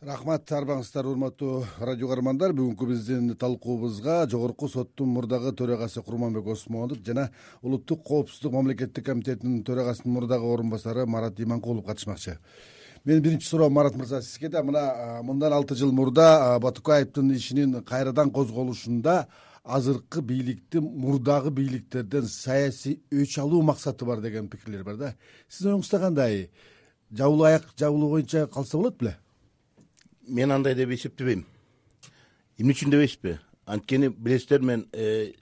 рахмат арбаңыздар урматтуу радио каармандар. Бүгүнкү биздин талкуубузга жогорку соттун мурдагы төрагасы курманбек осмонов жана улуттук коопсуздук мамлекеттик комитетинин төрагасынын мурдагы орун басары марат иманкулов катышмакчы. Менин биринчи суроом марат мырза сизге да мына мындан алты жыл мурда батукаевдин ишинин кайрадан козголушунда азыркы бийликтин мурдагы бийликтерден саясий өч алуу максаты бар деген пикирлер бар да. Сиздин оюңузда кандай? Жабылуу аяк жабылуу боюнча калса болот беле мен андай деп эсептебейм. Эмне үчүн дебейсизби анткени билесиздер мен э,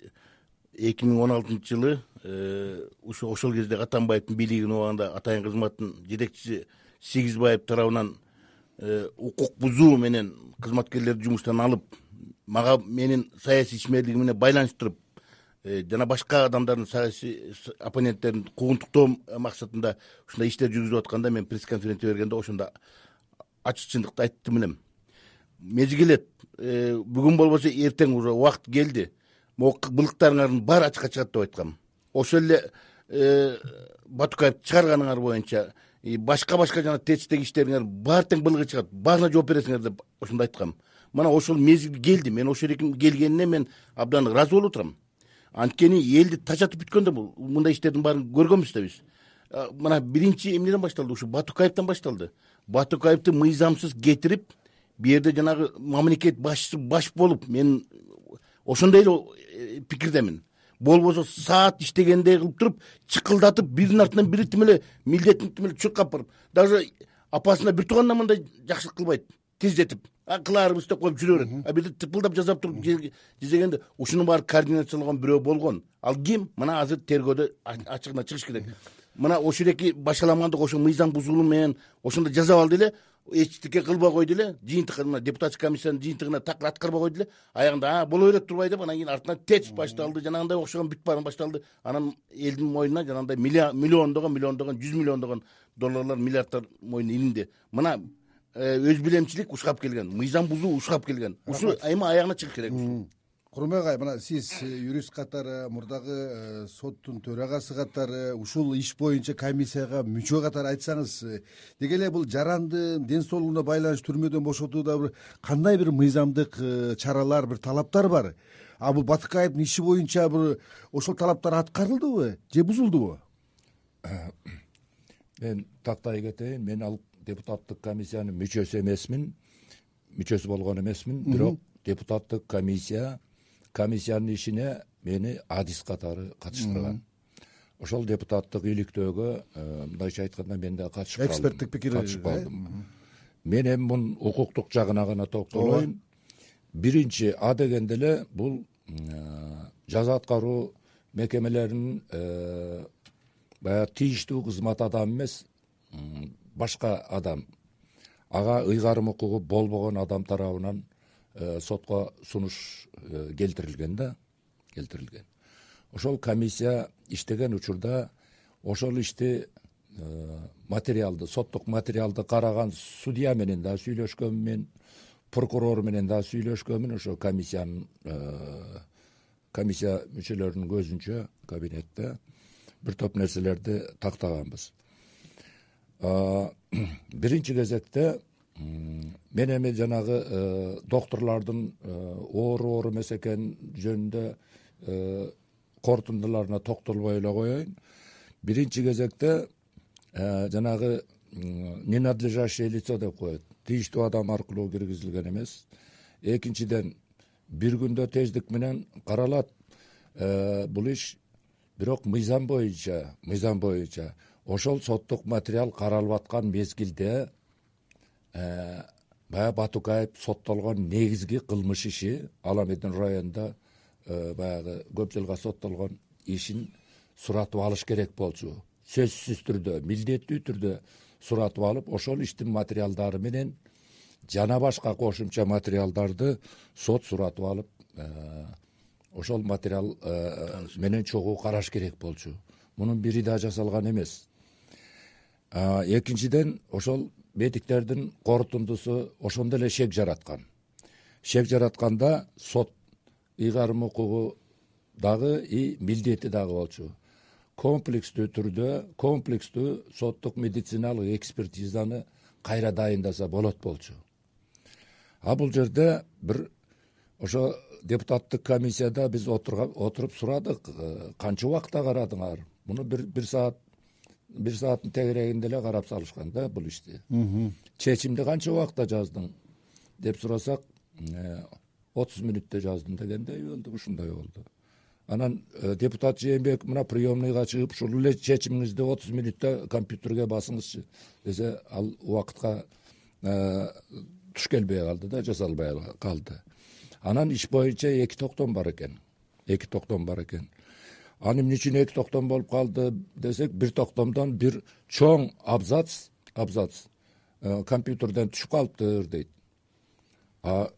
эки миң он алтынчы жылы э, ушу ошол кезде атамбаевдин бийлигин убагында атайын кызматтын жетекчиси сегизбаев тарабынан э, укук бузуу менен кызматкерлерди жумуштан алып мага менин саясий ишмерлигим менен байланыштырып жана башка адамдардын саясий оппоненттерин куугунтуктоо максатында ушундай иштер жүргүзүп атканда мен пресс конференция бергенде ошондо ачык чындыкты айттым элем келет э, бүгүн болбосо эртең уже убакыт келди. Могу былыктарыңардын баары ачыкка чыгат деп айткам. Ошол эле э, батукаевди чыгарганыңар боюнча башка башка жана тэцтеги иштериңер баары тең былыгы чыгат баарына жооп бересиңер деп ошондо айткам. Мына ошол мезгил келди. Мен жерге келгенине мен абдан ыраазы болуп отурам. Анткени элди тажатып бүткөн да бул мындай иштердин баарын көргөнбүз да биз мына биринчи эмнеден башталды? Ушу батукаевден башталды. Батукаевди мыйзамсыз кетирип бул жерде жанагы мамлекет башчысы баш болуп мен ошондой эле э, пикирдемин. Болбосо саат иштегендей кылып туруп чыкылдатып биринин артынан бири тим эле милдетин тим эле чуркап барып даже апасына бир тууганына мындай жакшылык кылбайт тездетип. Кылаарбыз деп коюп жүрө берет а бирде тыпылдап жасап туруп жасегенде ушунун баарын координациялаган бирөө болгон. Ал ким? Мына азыр тергөөдө ачыгына чыгыш керек мына ошол жерки башаламандык ошо мыйзам бузуулуу менен ошондо жасап алды эле эчтеке кылбай койду эле жыйынтык мына депутатский комиссиянын жыйынтыгына такыр аткарбай койду эле. Аягында боло берет турбай деп анан кийин артынан тэц башталды жанагындай окшогон бүт баары башталды анан элдин мойнуна жанагындай миллиондогон миллиондогон жүз миллиондогон долларлар миллиарддар мойнуна илинди. Мына э, өз билемчилик ушкап келген мыйзам бузуу ушкап келген. Ушу эми аягына чыгыш керек ушул курманбек агай мына сиз э, юрист катары мурдагы э, соттун төрагасы катары ушул иш боюнча комиссияга мүчө катары айтсаңыз э, деги эле бул жарандын ден соолугуна байланыштуу түрмөдөн бошотууда бир кандай бир мыйзамдык чаралар бир талаптар бар? А бул батыкаевдин иши боюнча бир ошол талаптар аткарылдыбы же бузулдубу? Мен тактай кетейин мен ал депутаттык комиссиянын мүчөсү эмесмин мүчөсү болгон эмесмин бирок депутаттык комиссия комиссиянын ишине мени адис катары катыштырган. Ошол депутаттык иликтөөгө э, мындайча айтканда мен да катышып калдым. Эксперттик пикир катышып калдым. мен эми мунун укуктук жагына гана токтолоюн биринчи а дегенде эле бул э, жаза аткаруу мекемелеринин э, баягы тийиштүү кызмат адамы эмес башка адам. Ага ыйгарым укугу болбогон адам тарабынан Э, сотко сунуш э, келтирилген да келтирилген. Ошол комиссия иштеген учурда ошол ишти э, материалды соттук материалды караган судья менен дагы сүйлөшкөнмүн прокурор менен дагы сүйлөшкөнмүн. Ошо комиссиянын комиссия мүчөлөрүнүн көзүнчө кабинетте бир топ нерселерди тактаганбыз. Биринчи кезекте мен эми жанагы э, доктурлардын э, оору эмес экени жөнүндө э, корутундуларына токтолбой эле коеюн. Биринчи кезекте жанагы ненадлежащее лицо деп коет. Тийиштүү адам аркылуу киргизилген эмес. Экинчиден бир күндө тездик менен каралат. Бул иш бирок мыйзам боюнча мыйзам боюнча ошол соттук материал каралып аткан мезгилде баягы батукаев соттолгон негизги кылмыш иши ала медин районунда э, баягы көп жылга соттолгон ишин суратып алыш керек болчу. Сөзсүз түрдө милдеттүү түрдө суратып алып ошол иштин материалдары менен жана башка кошумча материалдарды сот суратып алып э, ошол материал менен чогуу караш керек болчу. Мунун бири да жасалган эмес. Экинчиден ошол медиктердин корутундусу ошондо эле шек жараткан. Шек жаратканда сот ыйгарым укугу дагы и милдети дагы болчу. Комплекстүү түрдө комплекстүү соттук медициналык экспертизаны кайра дайындаса болот болчу. А бул жерде бир ошо депутаттык комиссияда биз отуруп сурадык э, канча убакытта карадыңар? Муну бир саат бир сааттын тегерегинде эле карап салышкан да бул ишти. Чечимди канча убакытта жаздың? Деп сурасак э, отуз мүнөттө жаздым дегендей болду ушундай болду. Анан э, депутат жээнбеков мына приемныйга чыгып ушул эле чечимиңизди отуз мүнөттө компьютерге басыңызчы десе ал убакытка туш келбей калды да жасалбай калды. Анан иш боюнча эки токтом бар экен эки токтом бар экен аны эмне үчүн эки токтом болуп калды десек бир токтомдон бир чоң абзац абзац э, компьютерден түшүп калыптыр дейт. А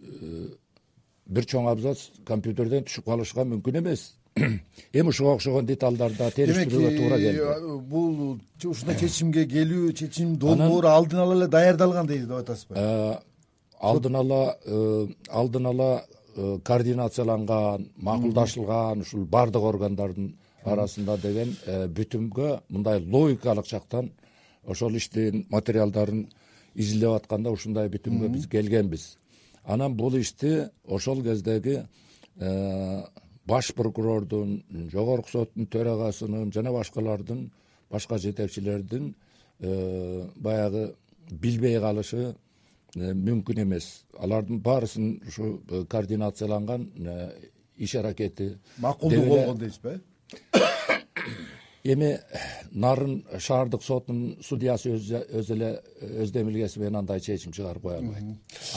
э, бир чоң абзац компьютерден түшүп калышка мүмкүн эмес. Эми ушуга окшогон деталдарды териштирүүгө туура келди. демек бул ушундай чечимге келүү чечим долбоору алдын ала эле даярдалган дейт деп атасызбы э, алдын ала э, алдын ала э, координацияланган макулдашылган ушул баардык органдардын арасында деген э, бүтүмгө мындай логикалык жактан ошол иштин материалдарын изилдеп атканда ушундай бүтүмгө биз келгенбиз. Анан бул ишти ошол кездеги баш прокурордун жогорку соттун төрагасынын жана башкалардын башка жетекчилердин баягы билбей калышы Э, мүмкүн эмес. Алардын баарысын ушу э, координацияланган э, иш аракети макулдуу болгон дейсизби э эми нарын шаардык сотунун судьясы өзү эле өз демилгеси менен андай чечим чыгарып кое албайт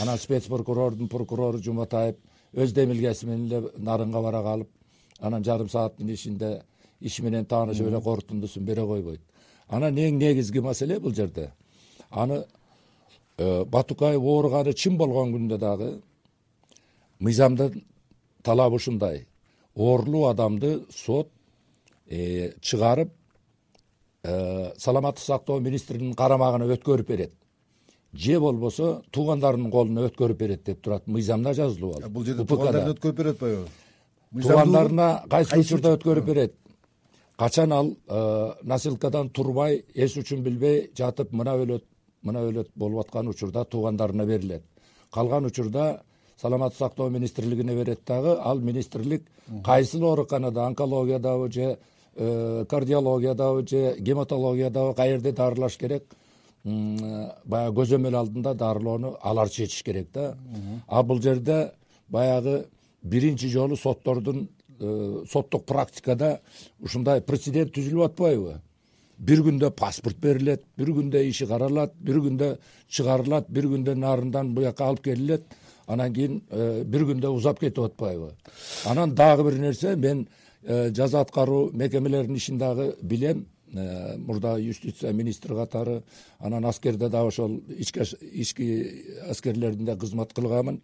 анан спец прокурордун прокурору жуматаев өз демилгеси менен эле нарынга бара калып анан жарым сааттын ичинде иш менен таанышып эле корутундусун бере койбойт. Анан эң негизги маселе бул жерде? Аны Э, батукаев ооруганы чын болгон күндө дагы мыйзамдын талабы ушундай. Оорулуу адамды сот э, чыгарып э, саламаттык сактоо министринин карамагына өткөрүп берет. Же болбосо туугандарынын колуна өткөрүп берет деп турат. Мыйзамда жазылуу ал. Бул жерде туугандарына өткөрүп берип атпайбы туугандарына кайсы учурда өткөрүп берет? Качан ал носилкадан турбай эс учун билбей жатып мына өлөт мына өлөт болуп аткан учурда туугандарына берилет. Калган учурда саламаттык сактоо министрлигине берет дагы ал министрлик кайсыл ооруканада онкологиядабы же э, кардиологиядабы же гематологиядабы каерде дарылаш керек баягы көзөмөл алдында дарылоону алар чечиш керек да. А бул жерде баягы биринчи жолу соттордун э, соттук практикада ушундай прецедент түзүлүп атпайбы бир күндө паспорт берилет бир күндө иши каралат бир күндө чыгарылат бир күндө нарындан буяка алып келинет анан кийин э, бир күндө узап кетип атпайбы. Анан дагы бир нерсе мен э, жаза аткаруу мекемелеринин ишин дагы билем. Э, мурда юстиция министри катары анан аскерде дагы ошол ички аскерлердин да кызмат кылганмын.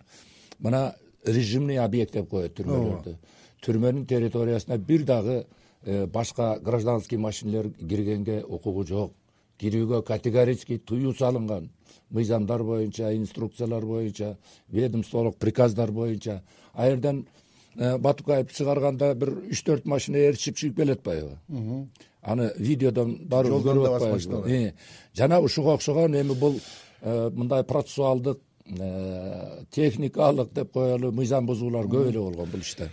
Мына режимный объект деп коет түрмөлөрдү түрмөнүн территориясына бир дагы башка гражданский машинелер киргенге укугу жок. Кирүүгө категорический тыюу салынган мыйзамдар боюнча инструкциялар боюнча ведомстволук приказдар боюнча. Ал жерден э, батукаев чыгарганда бир үч төрт машина ээрчишип чыгып келе атпайбы аны видеодон баарыбыз көрүп атпайбызбы э, жана ушуга окшогон эми бул мындай процессуалдык техникалык деп коелу мыйзам бузуулар көп эле болгон бул иште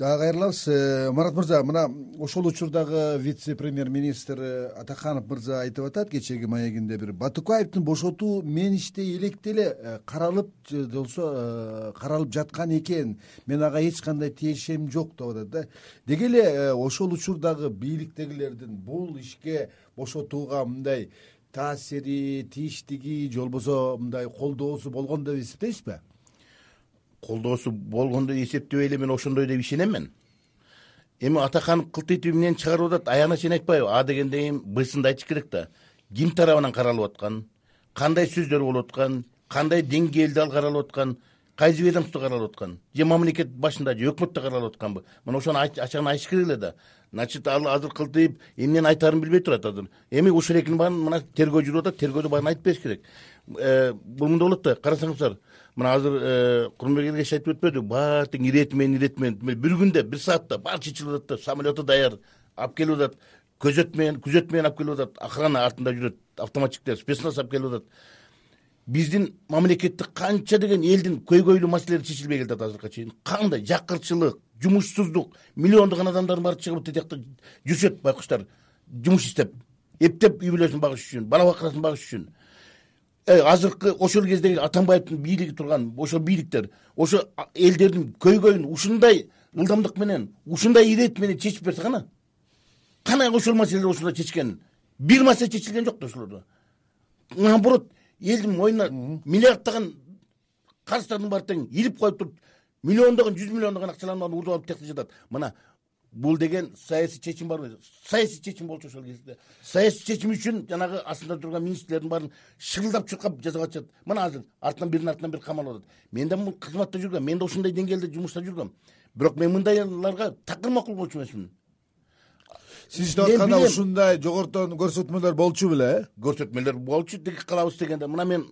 дагы кайрылабыз э, марат мырза мына ошол учурдагы вице премьер министр э, атаканов мырза айтып атат кечээги маегинде бир батукаевдин бошотуу мен электе эле э, каралып же болбосо каралып жаткан экен. Мен ага эч кандай тиешем жок деп атат да. Деги эле ошол учурдагы бийликтегилердин бул ишке бошотууга мындай таасири тийиштиги же болбосо мындай колдоосу болгон деп эсептейсизби колдоосу болгон деп эсептебей эле мен ошондой деп ишенем мен эми атаканов кылтыйтуу эмнени чыгарып атат аягына чейин айтпайбы. А дегенден кийин бсынды айтыш керек да. Ким тарабынан каралып аткан кандай сөздөр болуп аткан кандай деңгээлде ал каралып аткан кайсы ведомство каралып аткан же мамлекет башында же өкмөттө каралып атканбы? Мына ошону ачыгын айтыш керек эле да. Значит ал азыр кылтыйып эмнени айтаарын билбей турат азыр. Эми ушул экинин баарын мына тергөө жүрүп атат тергөөдө баарын айтып бериш керек. Э, бул мындай болот да карасаңыздар мына азыр э, курманбек эргеч айтып өтпөдүбү баары тең ирети менен ирети менен бир күндө бир саатта баары чечилип атат да самолету даяр алып келип атат. Көзөт менен күзөт менен алып келип атат. Охрана артында жүрөт автоматчиктер спецназ алып келип атат. Биздин мамлекетте канча деген элдин көйгөйлүү маселелери чечилбей келатат азыркыга чейин кандай жакырчылык жумушсуздук миллиондогон адамдардын баары чыгып тетиякта жүрүшөт байкуштар. Жумуш издеп эптеп үй бүлөсүн багыш үчүн бала бакырасын багыш үчүн азыркы ошол кездеги атамбаевдин бийлиги турган ошол бийликтер ошо элдердин көйгөйүн ушундай ылдамдык менен ушундай ирет менен чечип берсе кана кана ошол маселелер ушундай чечкен? Бир маселе чечилген жок да ошолордо наоборот элдин мойнуна миллиарддаган карыздардын баары тең илип коюп туруп миллиондогон жүз миллиондогон акчалардын баарын урдуп алып тиякта жатат. Мына бул деген саясий чечим барбы саясий чечим болчу ошол кезде. Саясий чечим үчүн жанагы астында турган министрлердин баарын шырылдап чуркап жасап атышат. Мына азыр артынан биринин артынан бири камалып атат. Мен да кызматта жүргөм мен да ушундай деңгээлде жумушта жүргөм бирок мен мындайларга такыр макул болчу эмесмин. Сиз иштеп атканда ушундай жогорудон көрсөтмөлөр болчу беле э? Көрсөтмөлөр болчу тиги кылабыз дегенде. Мына мен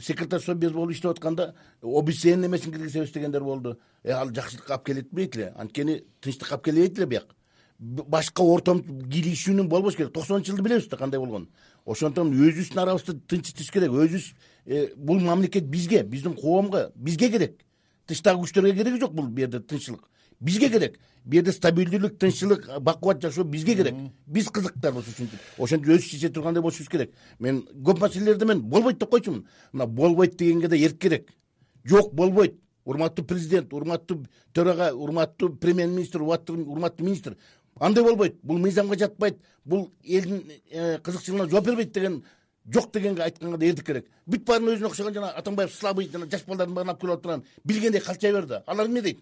секретарь совбез болуп иштеп атканда обсн немесин киргизебиз дегендер болду. Э ал жакшылыкка алып келбейт эле. Анткени тынчтыкка алып келбейт эле бияк. Башка ортом кийлигишүүнү болбош керек. Токсонунчу жылды билебиз да кандай болгонун ошондон өзүбүздүн арабызды тынчытыш керек. Өзүбүз э, бул мамлекет бизге биздин коомго бизге керек. Тыштагы күчтөргө кереги жок бул жерде тынччылык бизге керек. Бул жерде стабилдүүлүк тынччылык бакубат жашоо бизге керек. Биз кызыктарбыз ушинтип ошентип өзүбүз чече тургандай болушубуз керек. Мен көп маселелерди мен болбойт деп койчумун. Мына болбойт дегенге да эрк керек. Жок болбойт. Урматтуу президент урматтуу төрага урматтуу премьер министр урматтуу министр. Андай болбойт. Бул мыйзамга жатпайт. Бул элдин э, кызыкчылыгына жооп бербейт деген жок дегенге айтканга да эрдик керек. Бүт баарына өзүнө окшогон жана атамбаев слабый жана жаш балдардын баарын алып келип алып билгендей калчай берди. Алар эмне дейт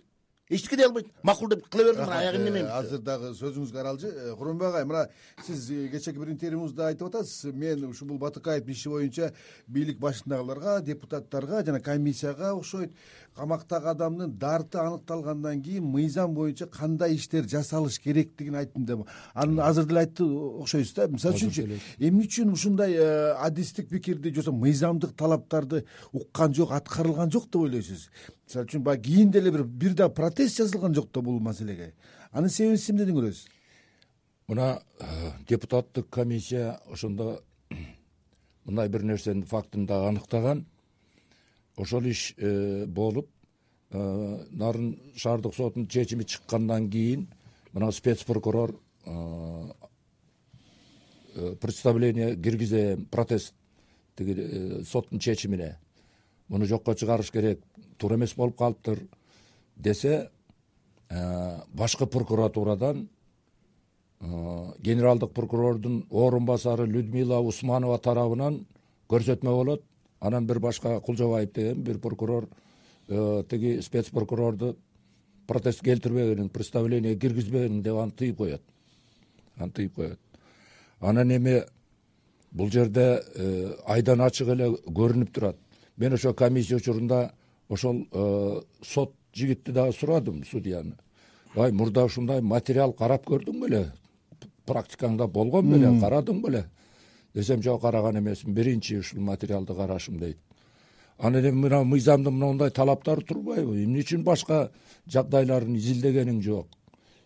эчтеке дей албайт макул деп кыла берди мына аягы эмне азыр дагы сөзүңүзгө аралжы. Курманбек агай мына сиз э, кечээки бир интервьюңузда айтып атасыз. Мен ушул батыкаевдин иши боюнча бийлик башындагыларга депутаттарга жана комиссияга окшойт. Камактагы адамдын дарты аныкталгандан кийин мыйзам боюнча кандай иштер жасалыш керектигин айттым деп. Аны азыр деле айтты окшойсуз да. Мисалы үчүнчү эмне үчүн ушундай э, адистик пикирди же болбосо мыйзамдык талаптарды уккан жок аткарылган жок деп ойлойсуз мисалы үчүн баягы кийин деле бир бир да протест жазылган жок да бул маселеге. Анын себебин сиз эмнеден көрөсүз? Мына э, депутаттык комиссия ошондо мындай бир нерсенин фактын дагы аныктаган. Ошол иш э, болуп э, нарын шаардык сотунун чечими чыккандан кийин мына спец прокурор представление киргизем протест тиги соттун чечимине. Муну жокко чыгарыш керек туура эмес болуп калыптыр десе башкы прокуратурадан генералдык прокурордун орун басары людмила усманова тарабынан көрсөтмө болот. Анан бир башка кулжабаев деген бир прокурор э, тиги спец прокурорду протест келтирбегенин представление киргизбегенин деп аны тыйып коет. Аны тыйып коет. Анан эми бул жерде э, айдан ачык эле көрүнүп турат. Мен ошо комиссия учурунда ошол э, сот жигитти дагы сурадым судьяны. Ай мурда ушундай материал карап көрдүң беле практикаңда болгон беле карадың беле. Десем жок караган эмесмин биринчи ушул материалды карашым дейт. Анан эми мына мыйзамдын моундай талаптары турбайбы? Эмне үчүн башка жагдайларын изилдегениң жок?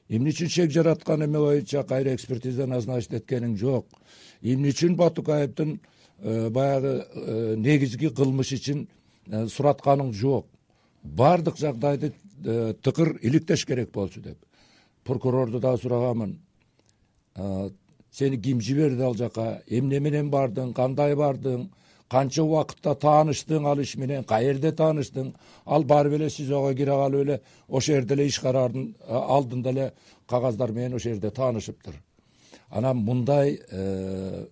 Эмне үчүн шек жараткан эме боюнча кайра экспертиза назначить эткениң жок? Эмне үчүн батукаевдин э, баягы э, негизги кылмыш үчүн э, суратканың жок. Баардык жагдайды тыкыр иликтеш керек болчу деп. Прокурорду дагы сураганмын. Сени ким жиберди ал жака? Эмне менен бардың? Кандай бардың? Канча убакытта тааныштың ал иш менен? Каерде тааныштың? Ал барып эле сизого кире калып эле ошол жерде эле иш караардын алдында эле кагаздар менен ошол жерде таанышыптыр. Анан мындай э,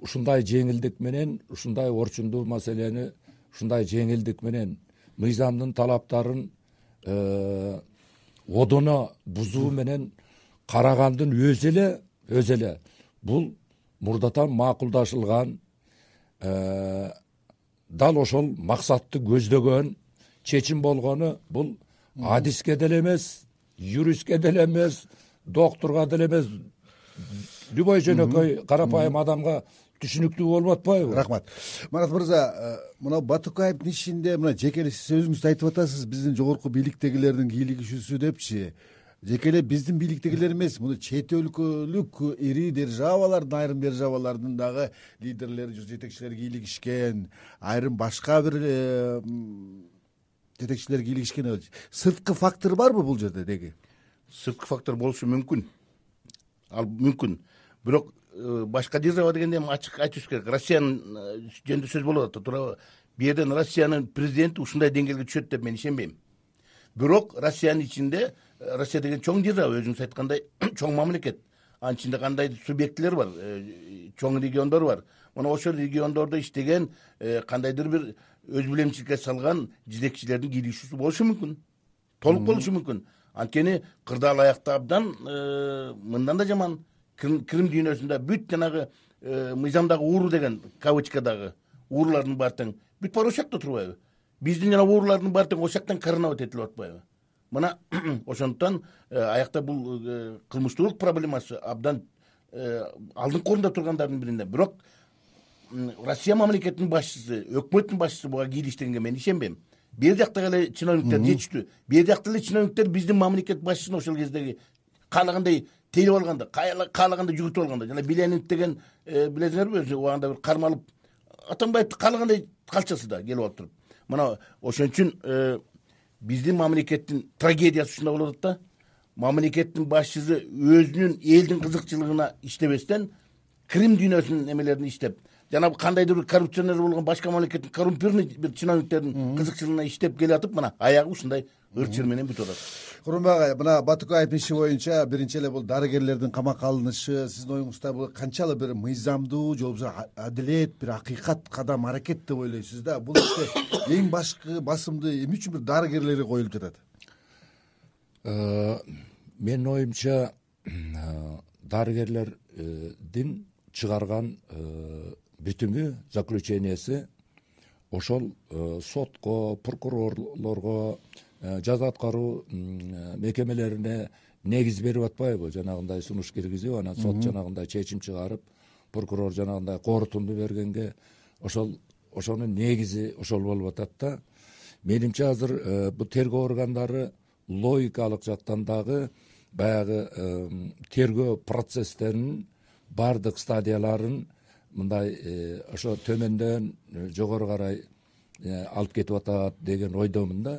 ушундай жеңилдик менен ушундай орчундуу маселени ушундай жеңилдик менен мыйзамдын талаптарын э, одоно бузуу менен карагандын өзү эле өзү эле. Бул мурдатан макулдашылган э, дал ошол максатты көздөгөн чечим болгону бул адиске деле эмес юристке деле эмес доктурга деле эмес. Любой жөнөкөй карапайым адамга түшүнүктүү болуп атпайбы? Рахмат. Марат мырза э, мына батукаевдин ишинде мына жеке эле сиз өзүңүз айтып атасыз. Биздин жогорку бийликтегилердин кийлигишүүсү депчи. Жеке эле биздин бийликтегилер эмес муну чет өлкөлүк ири державалардын айрым державалардын дагы лидерлери жетекчилери кийлигишкен айрым башка бир э, жетекчилер кийлигишкен сырткы фактор барбы бул жерде деги? Сырткы фактор болушу мүмкүн. Ал мүмкүн. Бирок башка держава дегенде эми ачык айтышыбыз керек. Россиянын э, жөнүндө сөз болуп атат. Туурабы бул жерден россиянын президенти ушундай деңгээлге түшөт деп мен ишенбейм. Бирок россиянын ичинде э, россия деген чоң держава өзүңүз айткандай чоң мамлекет. Анын ичинде кандайдыр субъектилер бар? Э, чоң региондор бар. Мына ошол региондордо иштеген э, кандайдыр бир өз билемчиликке салган жетекчилердин кийлигишүүсү болушу мүмкүн. Толук болушу мүмкүн. Анткени кырдаал аякта абдан мындан да жаман крим дүйнөсүндө бүт жанагы мыйзамдагы ууру деген кавычкадагы уурулардын баары тең бүт баары ошол жакта турбайбы? Биздин жана уурулардын баары тең ошол жактан коронавод этилип атпайбы? Мына ошондуктан э, аякта бул э, кылмыштуулук проблемасы абдан э, алдыңкы орунда тургандардын биринде. Бирок россия мамлекетинин башчысы өкмөттүн башчысы буга кийлиштигенге мен ишенбейм. Бери жактагы эле чиновниктер жетиштүү. Бери жакта эле чиновниктер биздин мамлекет башчысын ошол кездеги каалагандай тейлеп алганда каалагандай жүгүртүп алганда жана биленин деген билесиңерби өзү убагында бир кармалып атамбаевди каалагандай калчасы да келип алып туруп. Мына ошон үчүн э, биздин мамлекеттин трагедиясы ушундай болуп атат да. Мамлекеттин башчысы өзүнүн элдин кызыкчылыгына иштебестен крим дүйнөсүнүн эмелерине иштеп жанагы кандайдыр бир коррупционер болгон башка мамлекеттин коррумпированный бир чиновниктердин кызыкчылыгына иштеп келатып мына аягы ушундай ыр чыр менен бүтүп атат. Курманбек агай мына батукаевдин иши боюнча биринчи эле бул дарыгерлердин камакка алынышы сиздин оюңузда бул канчалык бир мыйзамдуу же болбосо адилет бир акыйкат кадам аракет деп ойлойсуз да бул иште эң башкы басымды эмне үчүн бир дарыгерлерге коюлуп жатат? Э, менин оюмча э, дарыгерлердин чыгарган э, бүтүмү заключениясы ошол сотко прокурорлорго жаза аткаруу мекемелерине негиз берип атпайбы. Жанагындай сунуш киргизип анан сот жанагындай чечим чыгарып прокурор жанагындай корутунду бергенге ошол ошонун негизи ошол болуп атат да. Менимче азыр э, бул тергөө органдары логикалык жактан дагы баягы тергөө процесстеринин баардык стадияларын мындай э, ошо төмөндөн жогору карай алып кетип атат деген ойдомун да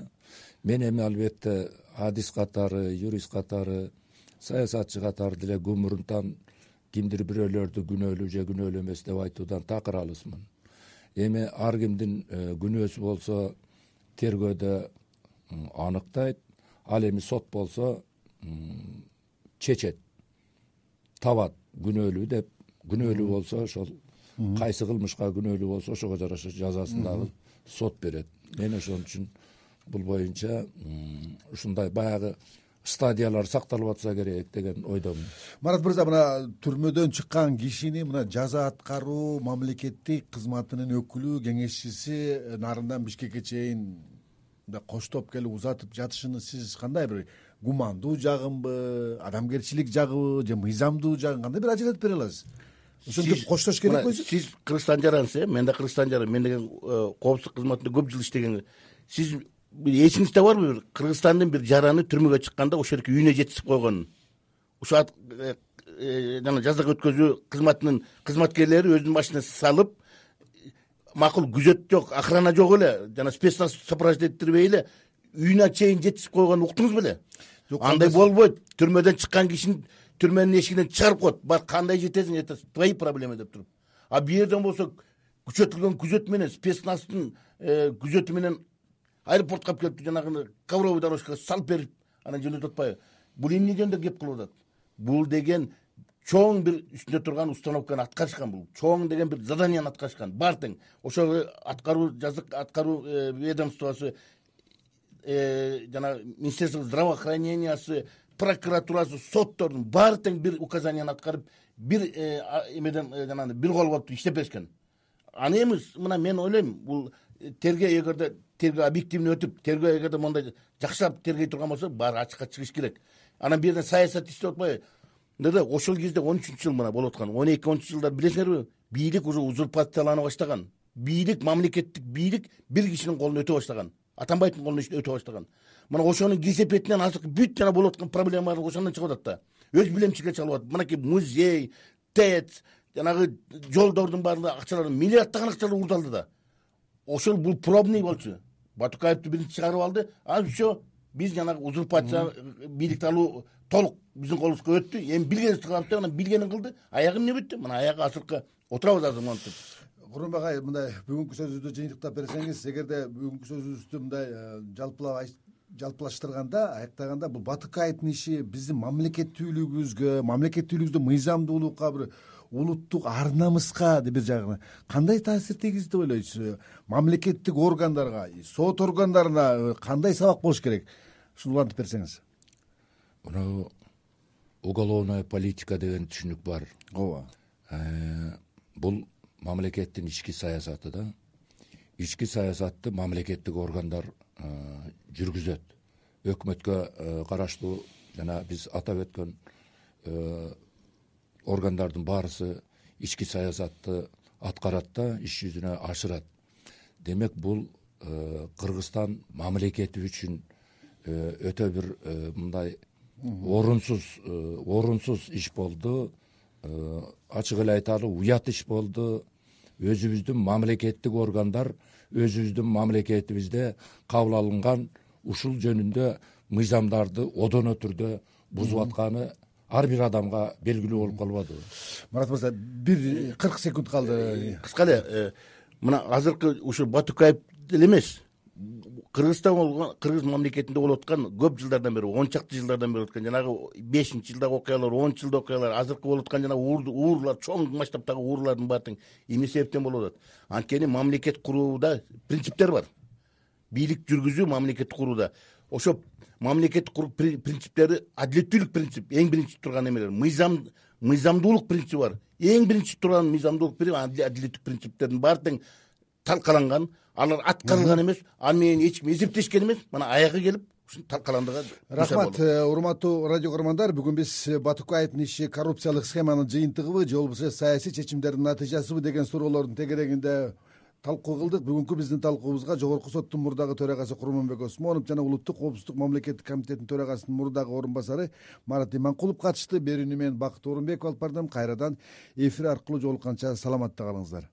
мен эми албетте адис катары юрист катары саясатчы катары деле гумурунтан кимдир бирөөлөрдү күнөөлүү же күнөөлүү эмес деп айтуудан такыр алысмын. Эми ар кимдин э, күнөөсү болсо тергөөдө аныктайт. Ал эми сот болсо чечет табат күнөөлүү деп. Күнөөлүү болсо ошол кайсы кылмышка күнөөлүү болсо ошого жараша жазасын дагы сот берет. Мен ошон үчүн бул боюнча ушундай баягы стадиялар сакталып атса керек деген ойдомун. Марат мырза мына түрмөдөн чыккан кишини мына жаза аткаруу мамлекеттик кызматынын өкүлү кеңешчиси нарындан бишкекке чейин мындай коштоп келип узатып жатышыны сиз кандай бир гумандуу жагынбы адамгерчилик жагыбы же мыйзамдуу жагын кандай бир ажыратып бере аласыз? Ошентип коштош керекпи сиз кыргызстан жарансыз э мен да кыргызстан жара мен деген э, коопсуздук кызматында көп жыл иштеген сиз эсиңизде барбы бир? Кыргызстандын бир жараны түрмөгө чыкканда ошол үйүнө жеткизип койгонун ушул э, э, жана жаза өткөзүү кызматынын кызматкерлери өзүнүн машинасына салып макул күзөт жок охрана жок эле жана спецназ сопровождение эле үйүнө чейин жеткизип койгонун уктуңуз беле? Жок андай болбойт түрмөдөн чыккан кишини түрмөнүн эшигинен чыгарып коет бар кандай жетесиң это твои проблемы деп туруп. А бул жерден болсо күчөтүлгөн күзөт менен спецназдын э, күзөтү менен аэропортко алып келип жанагы ковровый дорожкага салып берип анан жөнөтүп атпайбы? Бул эмне жөнүндө кеп кылып атат? Бул деген чоң бир үстүндө турган установканы аткарышкан бул. Чоң деген бир заданияны аткарышкан. Баары тең ошол аткаруу жазык аткаруу э, ведомствосу э, жанагы министерство здравоохранениясы прокуратурасы соттордун баары тең бир указанияны аткарып бир э, эмеден жанагындай бир кол болуп иштеп беришкен. Аны эми мына мен ойлойм бул тергөө эгерде тергөө объективный өтүп тергөө эгерде мондай жакшылап тергей турган болсо баары ачыкка чыгыш керек. Анан бул жерден саясат иштеп атпайбы ошол кезде он үчүнчү жыл мына болуп аткан. Он эки он үчүнчү жылдары билесиңерби бийлик уже узурпациялана баштаган. Бийлик мамлекеттик бийлик бир кишинин колуна өтө баштаган. Атамбаевдин колуна өтө баштаган. Мына ошонун кесепетинен азыркы бүт жана болуп аткан проблемалар ошондон чыгып атат да. Өз билемчиликке чалып атат. Мынакей музей тэц жанагы жолдордун баардыгы акчалар миллиарддаган акчалар уурдалды да ошол бул пробный болчу. Батукаевди биринчи чыгарып алды. Анан все биз жанагы узурпация бийликти алуу толук биздин колубузга өттү. Эми билгенибизди кылабыз деп анан билгенин кылды. Аягы эмне бүттү? Мына аягы азыркы отурабыз азыр монтип курманбек агай мындай бүгүнкү сөзүбүздү жыйынтыктап берсеңиз эгерде бүгүнкү сөзүбүздү мындай э, жалпылап жалпылаштырганда аяктаганда бул батукаевдин иши биздин мамлекеттүүлүгүбүзгө мамлекеттүүлүгүбүздө мыйзамдуулукка бир улуттук ар намыска бир жагынан кандай таасир тийгизди деп ойлойсуз мамлекеттик органдарга сот органдарына кандай сабак болуш керек? Ушуну улантып берсеңиз. Мына уголовная политика деген түшүнүк бар. Ооба. Э, бул мамлекеттин ички саясаты да. Ички саясатты мамлекеттик органдар э, жүргүзөт. Өкмөткө э, караштуу жана биз атап өткөн органдардын баарысы ички саясатты аткарат да иш жүзүнө ашырат. Демек бул э, кыргызстан мамлекети үчүн э, өтө бир э, мындай орунсуз орунсуз иш болду. Ачык эле айталы уят иш болду. Өзүбүздүн мамлекеттик органдар өзүбүздүн мамлекетибизде кабыл алынган ушул жөнүндө мыйзамдарды одоно түрдө бузуп атканы ар бир адамга белгилүү болуп калбадыбы марат мырза бир кырк секунд калды. Кыска эле э, мына азыркы ушу батукаев эле эмес. Кыргызстан болгон кыргыз мамлекетинде болуп аткан көп жылдардан бери он чакты жылдардан бери болуп аткан жанагы бешинчи жылдагы окуялар онунчу жылдагы окуялар азыркы болуп аткан жанагы уурулар чоң масштабтагы уурулардын баары тең эмне себептен болуп атат. Анткени мамлекет курууда принциптер бар. Бийлик жүргүзүү мамлекетти курууда ошо мамлекеттик принциптери адилеттүүлүк принцип эң биринчи турган эмелер. Мыйзам мыйзамдуулук принципи бар. Эң биринчи турган мыйзамдуулук адилеттүүлүк принциптердин баары тең талкаланган. Алар аткарылган эмес аны менен эч ким эсептешкен эмес мына аягы келип ушун талкаландыгы рахмат э, урматтуу радио көрөрмандар бүгүн биз батукаевдин иши коррупциялык схеманын жыйынтыгыбы же болбосо саясий чечимдердин натыйжасыбы деген суроолордун тегерегинде талкуу кылдык бүгүнкү биздин талкуубузга жогорку соттун мурдагы төрагасы курманбек осмонов жана улуттук коопсуздук мамлекеттик комитетинин төрагасынын мурдагы орун басары марат иманкулов катышты. Берүүнү мен бакыт оорунбеков алып бардым. Кайрадан эфир аркылуу жолукканча саламатта калыңыздар